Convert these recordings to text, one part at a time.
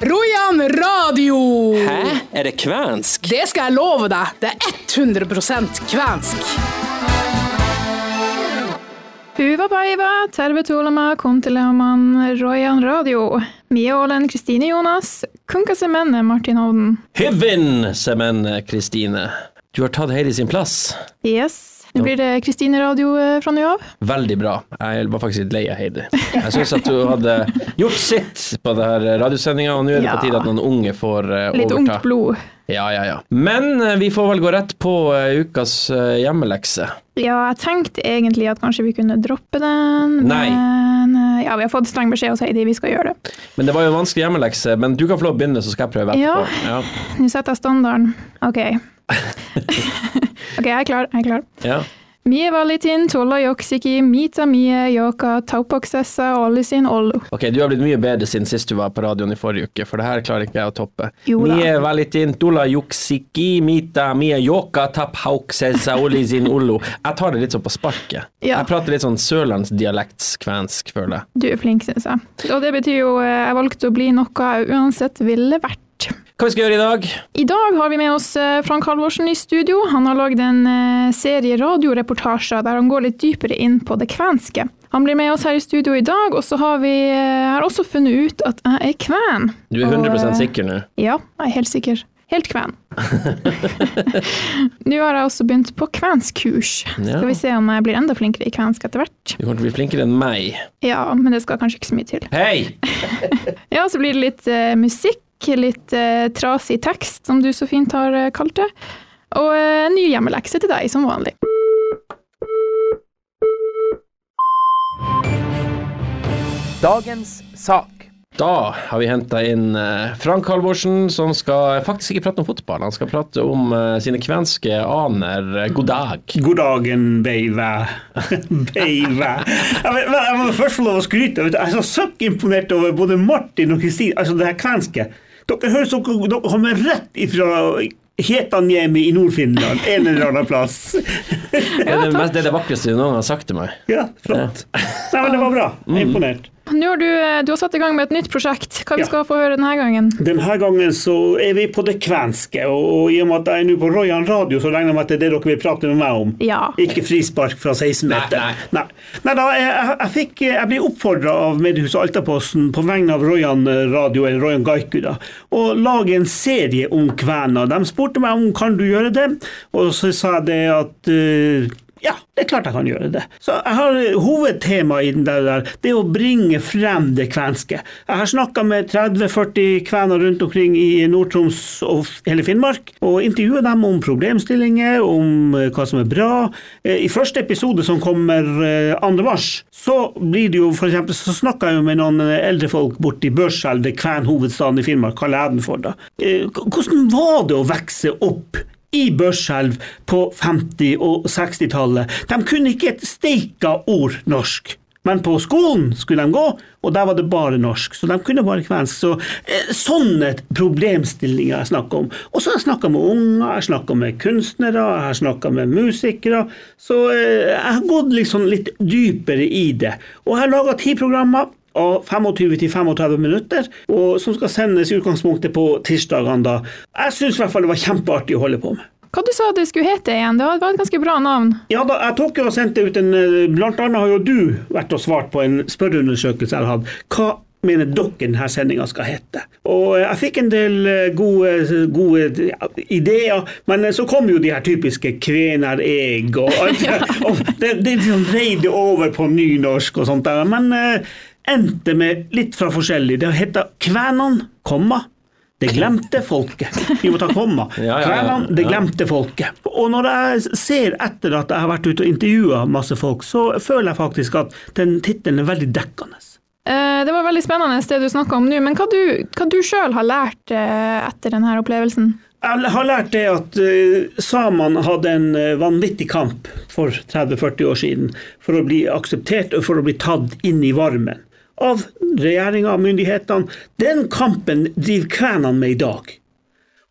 Rojan radio! Hæ? Er det kvensk? Det skal jeg love deg. Det er 100% kvensk. baiva, terve tervetuloa kontileoman, Rojan radio. Mia olen Kristine Jonas, kunkasemenne Martin Hovden. Hyvin, semenne Kristine. Du har tatt Heidi sin plass. Yes, nå blir det Kristine radio eh, fra nå av. Veldig bra. Jeg var faktisk litt lei av Heidi. Jeg syns at du hadde gjort sitt på denne radiosendinga, og nå er det Ja. på tide at noen unge får overta. Litt ungt blod. Ja, ja, ja. Men eh, vi får vel gå rett på eh, ukas eh, hjemmelekse. Ja, jeg tenkte egentlig at kanskje vi kunne droppe den, Nei. men eh, ja, vi har fått streng beskjed hos Heidi, vi skal gjøre det. Men det var jo en vanskelig hjemmelekse, men du kan få lov å begynne, så skal jeg prøve Ja. etterpå. Ja. Nå setter jeg standarden. Ok. ok, jeg er klar, jeg er klar. Ja. Mie valitin, tolla joksiki, mita mie, joka, taupoksessa olisin ollu. Ok, du har blitt mye bedre siden sist du var på radioen i forrige uke, for det her klarer ikke jeg å toppe. Jo da. Mie valitin tula joksiki, mita mie joka tap olisin olizin. Jeg tar det litt sånn på sparket. Ja. Jeg prater litt sånn sørlandsdialektskvensk, føler jeg. Du er flink, synes jeg. Og det betyr jo eh, jeg valgte å bli noe jeg uansett ville vært. Hva vi skal gjøre i dag? I dag har vi med oss eh, Frank Halvorsen i studio. Han har lagd en eh, serie radioreportasjer der han går litt dypere inn på det kvenske. Han blir med oss her i studio i dag, og så har vi jeg har også funnet ut at jeg er kven. Du er 100 og, sikker nå? Ja, jeg er helt sikker. Helt kven. Nå har jeg også begynt på kvenskurs. Ja. Skal vi se om jeg blir enda flinkere i kvensk etter hvert. Du kommer til å bli flinkere enn meg. Ja, men det skal kanskje ikke så mye til. Hei! Ja, så blir det litt uh, musikk, litt eh, trasig tekst, som du så fint har eh, kalt det. Og eh, en ny hjemmelekse til deg, som vanlig. Dagens sak. Da har vi henta inn eh, Frank Halvorsen, som skal faktisk ikke prate om fotball. Han skal prate om eh, sine kvenske aner. God dag. God dagen, baby. baby. Jeg, må først få lov å skryte. Jeg er så søkk imponert over både Martin og Kristine. Altså, det her kvenske. Dere høres som dere kommer rett ifra Hetanjemi i Nord-Finland, en eller annen plass. Er det, er det vakreste du noen gang har sagt til meg. Ja, flott. Nei, men det var bra. Er imponert. Nå har du, eh, du har satt i gang med et nytt prosjekt. Hva vi Ja. skal få høre denne gangen? Denne gangen så er vi på det kvenske, og, og i og med at jeg er nå på Royan radio, så regner jeg med at det er det dere vil prate med meg om. Ja. Ikke frispark fra 16 meter. Nei, nei. nei da, jeg, jeg, fikk, jeg ble oppfordra av mediehuset Altaposten på vegne av Royan radio, eller Royan Gaiku, da, å lage en serie om kvener. De spurte meg om kan du gjøre det, og så sa jeg det at eh, ja, det er klart jeg kan gjøre det. Så jeg har Hovedtemaet i den der, der det er å bringe frem det kvenske. Jeg har snakka med 30-40 kvener rundt omkring i Nord-Troms og hele Finnmark, og intervjua dem om problemstillinger, om eh, hva som er bra. Eh, I første episode, som kommer eh, 2. mars, så blir det jo f.eks. så snakka jeg med noen eh, eldre folk borti Børselv, kvenhovedstaden i Finnmark, kaller jeg den for. da. Eh, Hvordan var det å vokse opp i Børselv på 50- og 60-tallet. De kunne ikke et steika ord norsk. Men på skolen skulle de gå, og der var det bare norsk. Så de kunne bare kvensk. Så eh, Sånne problemstillinger jeg snakker om. Og så har jeg snakka med unger, jeg snakka med kunstnere, jeg har snakka med musikere. Så eh, jeg har gått liksom litt dypere i det. Og jeg har laga ti programmer av 25 til 35 minutter, og som skal sendes i utgangspunktet på tirsdagene. da. Jeg syns i hvert fall det var kjempeartig å holde på med. Hva du sa det skulle hete igjen? Det var et ganske bra navn. Ja da, jeg tok jo og sendte ut en eh, Blant annet har jo du vært og svart på en spørreundersøkelse jeg har hatt. Hva mener dere denne sendinga skal hete? Og jeg fikk en del eh, gode, gode ideer, men så kom jo de her typiske kvener eg og alt og det, det liksom dreide over på nynorsk og sånt der. Men eh, endte med litt fra forskjellig. Det heter Kvenene, komma. Det glemte folket. Vi må ta komma. Kvenene, det glemte folket. Og når jeg ser etter at jeg har vært ute og intervjua masse folk, så føler jeg faktisk at den tittelen er veldig dekkende. Eh, Det var veldig spennende det du snakka om nå, men hva du, hva du sjøl har lært eh, etter denne opplevelsen? Jeg har lært det at uh, samene hadde en eh, vanvittig kamp for 30-40 år siden for å bli akseptert og for å bli tatt inn i varmen av regjeringa og myndighetene. Den kampen driver kvenene med i dag.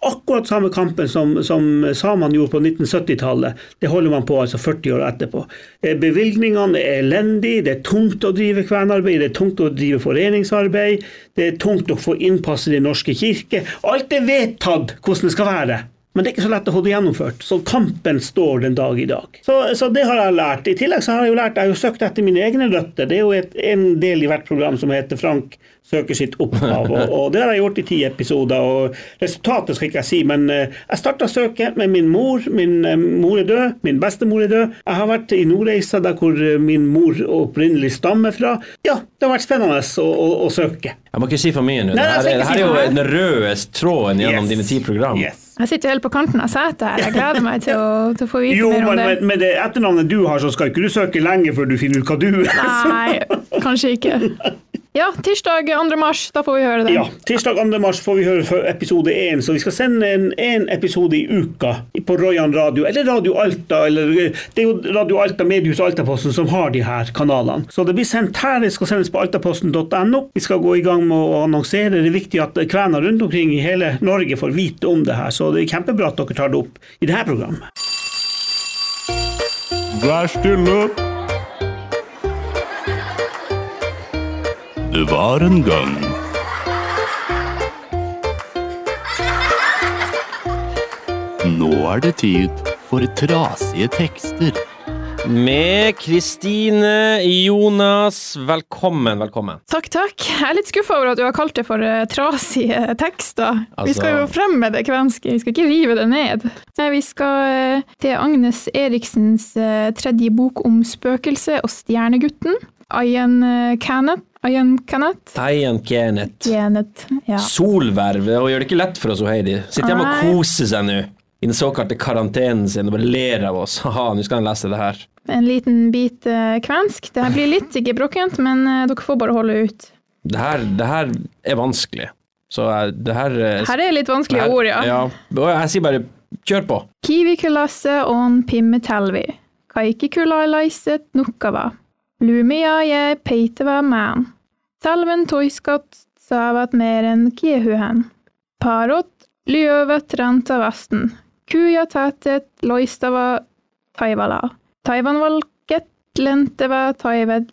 Akkurat samme kampen som, som samene gjorde på 1970-tallet, det holder man på altså 40 år etterpå. Eh, Bevilgningene er elendige, det er tungt å drive kvenarbeid, det er tungt å drive foreningsarbeid, det er tungt å få innpass i Den norske kirke. Alt er vedtatt hvordan det skal være. Men det er ikke så lett å få det gjennomført. Så kampen står den dag i dag. Så, så det har jeg lært. I tillegg så har jeg jo lært, jeg har jo søkt etter mine egne røtter. Det er jo et, en del i hvert program som heter Frank søker sitt opphav. Og, og det har jeg gjort i ti episoder. og Resultatet skal ikke jeg si, men eh, jeg starta søket med min mor. Min eh, mor er død, min bestemor er død. Jeg har vært i Nordreisa, der hvor eh, min mor opprinnelig stammer fra. Ja, det har vært spennende å, å, å søke. Jeg må ikke si for mye nå. Er, det her er jo den røde tråden gjennom Yes. dine ti program. Yes. Jeg sitter jo helt på kanten av setet her. Jeg gleder meg til å, til å få vite Jo, mer om men det. Men, med det etternavnet du har, så skal ikke du søke lenge før du finner ut hva du er. Nei, kanskje ikke. Ja, tirsdag 2. mars, da får vi høre det. Ja, Tirsdag 2. mars får vi høre episode 1, så vi skal sende en, en episode i uka på Royan radio, eller Radio Alta, eller Det er jo Radio Alta, Mediehus og Altaposten som har de her kanalene. Så det blir sendt her, det skal sendes på altaposten.no. Vi skal gå i gang med å annonsere. Det er viktig at kvener rundt omkring i hele Norge får vite om det her, så det er kjempebra at dere tar det opp i det her programmet. Vær stille. Det var en gang Nå er det tid for trasige tekster. Med Kristine Jonas, velkommen, velkommen. Takk, takk. Jeg er litt skuffa over at du har kalt det for eh, trasige tekster. vi Altså- skal jo fremme det kvenske, vi skal ikke rive det ned. Nei, vi skal eh, til Agnes Eriksens eh, tredje bok om spøkelse og stjernegutten. Ayan Kenneth. Ayan Kenneth. Ayan. Kenneth, ja. Solverv, og gjør det ikke lett for oss, Heidi. Sitter hjemme og koser seg nå. I den såkalte karantenen sin og bare ler av oss. Haha, nå skal han lese det her. En liten bit eh, kvensk. Det her blir litt gebrokkent, men eh, dere får bare holde ut. Det her, det her er vanskelig. Så eh, det her Her er litt vanskelige her- ord, ja. ja. Og Jeg sier bare kjør på. Kivikulasse on pimmetelvi. Kaikikulailaiset nukkava. Lumia je peiteva man. Salven toiskat savat meren kiehuhen. Parot lyövät ranta vasten. Kuja tätet loistava taivala. Taivanvalket lenteva taivet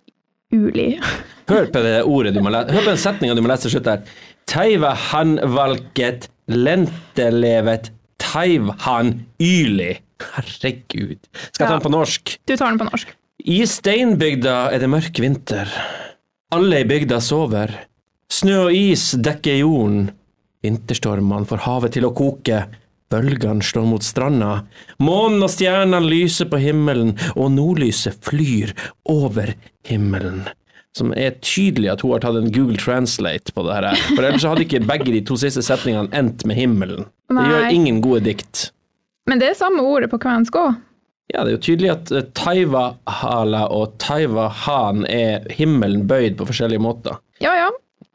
uli. Hør på det ordet du må lese. Hør på den setninga du må lese til slutt her. Taiva han valket lentelevet taivhan yli. Herregud. Skal jeg ta den på norsk? Du tar den på norsk. I steinbygda er det mørk vinter. Alle i bygda sover. Snø og is dekker jorden. Vinterstormene får havet til å koke. Bølgene slår mot stranda. Månen og stjernene lyser på himmelen, og nordlyset flyr over himmelen. Som er tydelig at hun har tatt en Google Translate på det her. For ellers hadde ikke begge de to siste setningene endt med himmelen. Det gjør ingen gode dikt. Men det er samme ordet på kvensk òg. Ja, det er jo tydelig at eh, Taiva-hala og Taiva-han er himmelen bøyd på forskjellige måter. Ja, ja.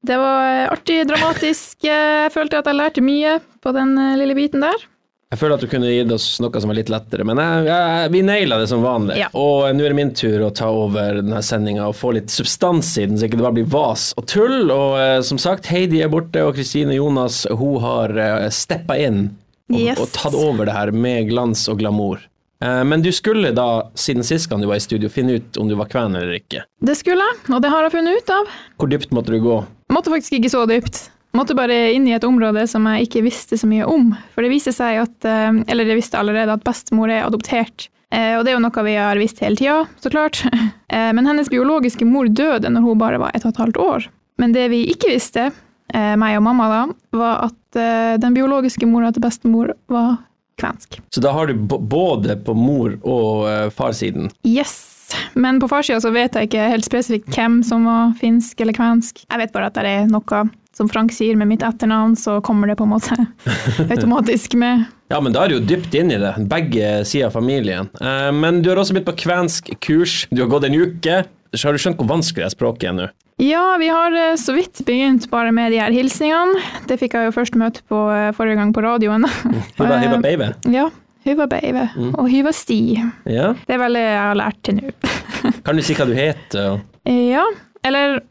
Det var eh, artig, dramatisk. Jeg følte at jeg lærte mye på den eh, lille biten der. Jeg føler at du kunne gitt oss noe som var litt lettere, men jeg, jeg, vi naila det som vanlig. Ja. Og nå er det min tur å ta over denne sendinga og få litt substans i den, så ikke det bare blir vas og tull. Og eh, som sagt, Heidi er borte, og Kristine Jonas hun har steppa inn og, Yes. og tatt over det her med glans og glamour. Eh, men du skulle da, siden sist gang du var i studio, finne ut om du var kven eller ikke. Det skulle jeg, og det har jeg funnet ut av. Hvor dypt måtte du gå? Måtte faktisk ikke så dypt. Måtte bare inn i et område som jeg ikke visste så mye om. For det viser seg at, eh, eller jeg visste allerede, at bestemor er adoptert. Eh, Og det er jo noe vi har visst hele tida, så klart. Men hennes biologiske mor døde når hun bare var et og et halvt år. Men det vi ikke visste, meg og mamma da, var at den biologiske mora til bestemor var kvensk. Så da har du både på mor- og uh, farsiden. Yes. Men på farssida så vet jeg ikke helt spesifikt hvem som var finsk eller kvensk. Jeg vet bare at det er noe som Frank sier med mitt etternavn, så kommer det på en måte automatisk med. Ja, men da er du jo dypt inn i det, begge sider av familien. Eh, men du har også begynt på kvensk kurs, du har gått en uke. Så har du skjønt hvor vanskelig det språket er nå? Ja, vi har eh, så vidt begynt bare med de her hilsningene. Det fikk jeg jo først møte på eh, forrige gang på radioen. Hyva, hyva baby. Ja. Hyva Beive og Hyva Sti. Ja. Det er vel det jeg har lært til nå. Kan du si hva du heter? Ja, eller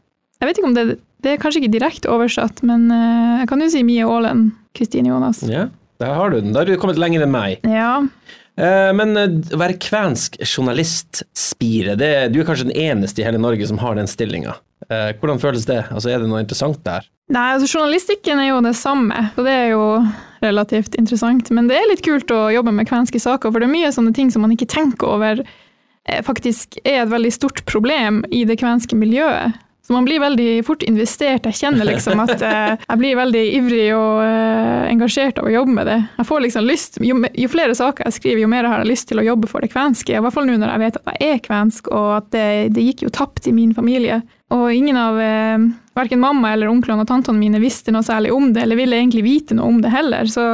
jeg vet ikke om det Det er kanskje ikke direkte oversatt, men eh, jeg kan jo si Mie Aalen, Kristine Jonas. Ja. Der har du den. Da har du kommet lenger enn meg. Ja. Men å være kvensk journalist, Spire, det, du er kanskje den eneste i hele Norge som har den stillinga. Hvordan føles det? Altså, Er det noe interessant der? Nei, altså journalistikken er jo det samme, og det er jo relativt interessant. Men det er litt kult å jobbe med kvenske saker, for det er mye sånne ting som man ikke tenker over eh, faktisk er et veldig stort problem i det kvenske miljøet. Så man blir veldig fort investert. Jeg kjenner liksom at eh, jeg blir veldig ivrig og eh, engasjert av å jobbe med det. Jeg får liksom lyst, jo, jo flere saker jeg skriver, jo mer har jeg lyst til å jobbe for det kvenske. I hvert fall nå når jeg vet at jeg er kvensk, og at det, det gikk jo tapt i min familie. Og ingen av eh, verken mamma eller onklene og tantene mine visste noe særlig om det, eller ville egentlig vite noe om det heller. Så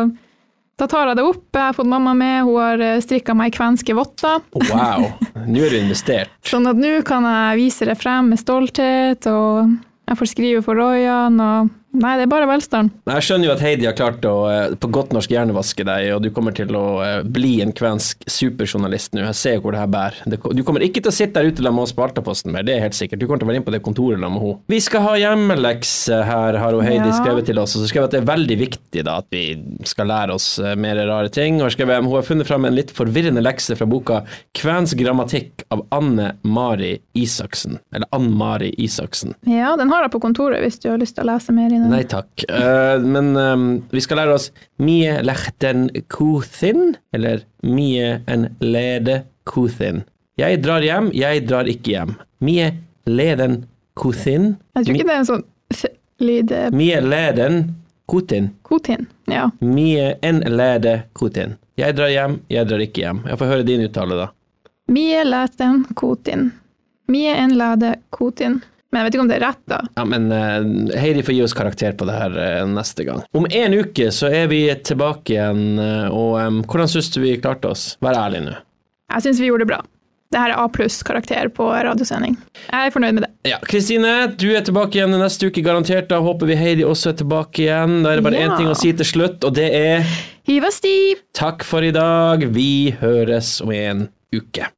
da tar jeg det opp. Jeg har fått mamma med, hun har strikka meg kvenske votter. Wow, nå er du investert. Sånn at nå kan jeg vise det frem med stolthet, og jeg får skrive for Royan, og Nei, det er bare velstand. Jeg skjønner jo at Heidi har klart å eh, på godt norsk hjernevaske deg, og du kommer til å eh, bli en kvensk superjournalist nå. Jeg ser hvor det her bærer. Du kommer ikke til å sitte der ute sammen med oss på Altaposten mer, det er helt sikkert. Du kommer til å være inne på det kontoret sammen med henne. Vi skal ha hjemmelekse her, har hun Heidi Ja. skrevet til oss. Og så skrev at det er veldig viktig da, at vi skal lære oss eh, mer rare ting. Og skrev hun har funnet fram en litt forvirrende lekse fra boka 'Kvensk grammatikk' av Anne Mari Isaksen. Eller Ann Mari Isaksen. Ja, den har jeg på kontoret hvis du har lyst til å lese mer i den. Nei takk. Uh, men um, vi skal lære oss mie lechten kuthin, eller mie en lede kuthin. Jeg drar hjem, jeg drar ikke hjem. Mie leden kuthin. Jeg tror ikke det er en sånn f-lyd eh, Mie leden kutin. Kutin, Ja. Mie en lede kutin. Jeg drar hjem, jeg drar ikke hjem. Jeg får høre din uttale, da. Mie læten kutin. Mie en lede kotin. Men jeg vet ikke om det er rett, da. Ja, men uh, Heidi får gi oss karakter på det her uh, neste gang. Om en uke så er vi tilbake igjen, uh, og um, hvordan syns du vi klarte oss? Vær ærlig nå. Jeg syns vi gjorde det bra. Det her er A pluss-karakter på radiosending. Jeg er fornøyd med det. Ja, Kristine, du er tilbake igjen neste uke, garantert. Da håper vi Heidi også er tilbake igjen. Da er det bare én Ja. ting å si til slutt, og det er Hiv og stiv! takk for i dag. Vi høres om en uke.